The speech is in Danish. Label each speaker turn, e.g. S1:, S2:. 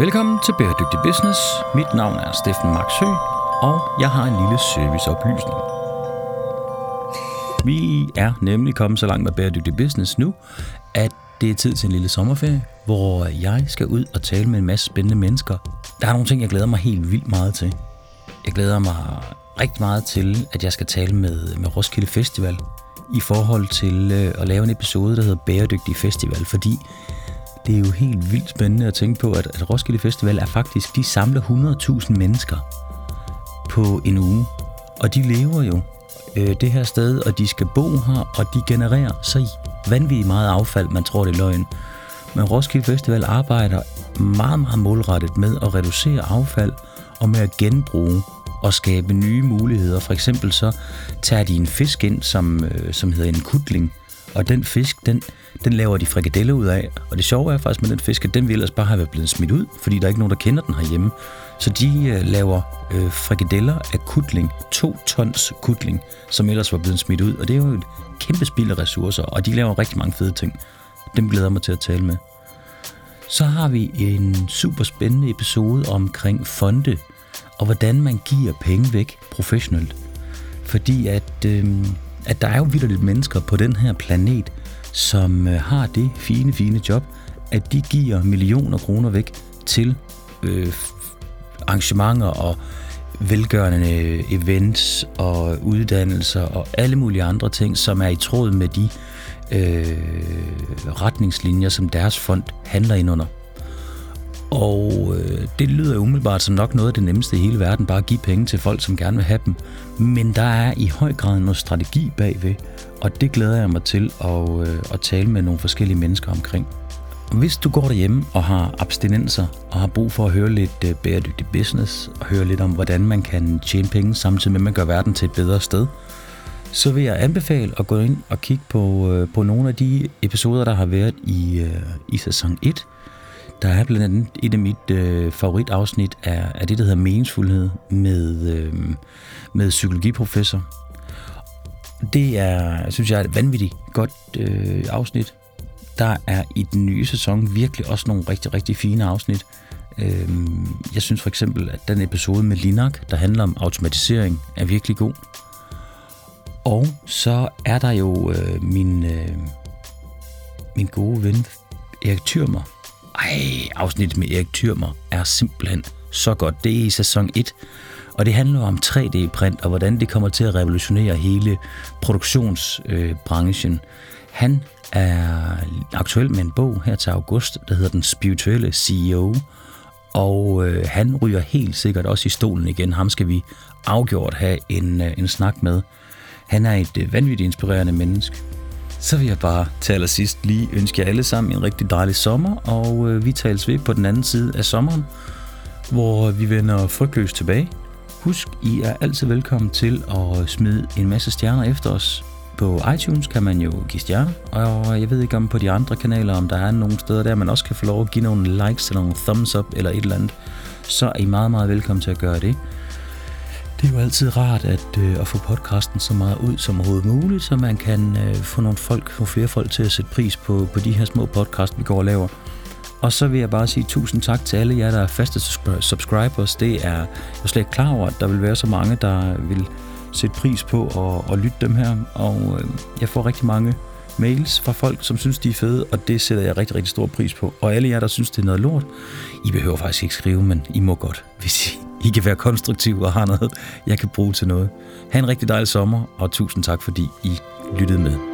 S1: Velkommen til Bæredygtig Business. Mit navn er Steffen Maxø, og jeg har en lille serviceoplysning. Vi er nemlig kommet så langt med Bæredygtig Business nu, at det er tid til en lille sommerferie, hvor jeg skal ud og tale med en masse spændende mennesker. Der er nogle ting, jeg glæder mig helt vildt meget til. Jeg glæder mig rigtig meget til, at jeg skal tale med, med Roskilde Festival i forhold til øh, at lave en episode, der hedder Bæredygtig Festival, fordi det er jo helt vildt spændende at tænke på, at, at Roskilde Festival er faktisk, de samler 100.000 mennesker på en uge. Og de lever jo øh, det her sted, og de skal bo her, og de genererer så vanvittigt meget affald, man tror det er løgn. Men Roskilde Festival arbejder meget, meget målrettet med at reducere affald og med at genbruge og skabe nye muligheder. For eksempel så tager de en fisk ind, som, øh, som hedder en kutling, og den fisk, den, den laver de frikadeller ud af. Og det sjove er faktisk med den fisk, at den ville ellers bare have været blevet smidt ud, fordi der er ikke nogen, der kender den herhjemme. Så de øh, laver øh, frikadeller af kutling, to tons kutling, som ellers var blevet smidt ud. Og det er jo et kæmpe spild af ressourcer, og de laver rigtig mange fede ting. Dem glæder jeg mig til at tale med. Så har vi en super spændende episode omkring fonde, og hvordan man giver penge væk professionelt. Fordi at, øh, at der er jo vildt mennesker på den her planet, som øh, har det fine, fine job, at de giver millioner kroner væk til øh, arrangementer og velgørende øh, events og uddannelser og alle mulige andre ting, som er i tråd med de øh, retningslinjer, som deres fond handler ind under. Og øh, det lyder umiddelbart som nok noget af det nemmeste i hele verden, bare at give penge til folk, som gerne vil have dem. Men der er i høj grad noget strategi bagved, og det glæder jeg mig til at, øh, at tale med nogle forskellige mennesker omkring. Hvis du går derhjemme og har abstinenser og har brug for at høre lidt øh, bæredygtig business og høre lidt om, hvordan man kan tjene penge samtidig med, at man gør verden til et bedre sted, så vil jeg anbefale at gå ind og kigge på, øh, på nogle af de episoder, der har været i, øh, i sæson 1. Der er blandt andet et af mit øh, favoritafsnit af, af det, der hedder meningsfuldhed med, øh, med psykologiprofessor. Det er, synes jeg, er et vanvittigt godt øh, afsnit. Der er i den nye sæson virkelig også nogle rigtig, rigtig fine afsnit. Øh, jeg synes for eksempel, at den episode med Linak, der handler om automatisering, er virkelig god. Og så er der jo øh, min, øh, min gode ven Erik Thyrmer, ej, afsnittet med Erik Thyrmer er simpelthen så godt. Det er i sæson 1, og det handler om 3D-print og hvordan det kommer til at revolutionere hele produktionsbranchen. Øh, Han er aktuel med en bog her til august, der hedder Den Spirituelle CEO, og øh, han ryger helt sikkert også i stolen igen. Ham skal vi afgjort have en, øh, en snak med. Han er et øh, vanvittigt inspirerende menneske. Så vil jeg bare til allersidst lige ønske jer alle sammen en rigtig dejlig sommer, og øh, vi tales ved på den anden side af sommeren, hvor vi vender frygtløst tilbage. Husk, I er altid velkommen til at smide en masse stjerner efter os. På iTunes kan man jo give stjerner, og jeg ved ikke om på de andre kanaler, om der er nogle steder der, man også kan få lov at give nogle likes eller nogle thumbs up eller et eller andet. Så er I meget, meget velkommen til at gøre det. Det er jo altid rart at, øh, at få podcasten så meget ud som overhovedet muligt, så man kan øh, få nogle folk, få flere folk til at sætte pris på, på de her små podcast, vi går og laver. Og så vil jeg bare sige tusind tak til alle jer, der er faste subscribers. Det er jeg er slet ikke klar over, at der vil være så mange, der vil sætte pris på at, at lytte dem her. Og øh, jeg får rigtig mange mails fra folk, som synes, de er fede, og det sætter jeg rigtig, rigtig stor pris på. Og alle jer, der synes, det er noget lort, I behøver faktisk ikke skrive, men I må godt, hvis I, i kan være konstruktive og har noget, jeg kan bruge til noget. Ha' en rigtig dejlig sommer, og tusind tak, fordi I lyttede med.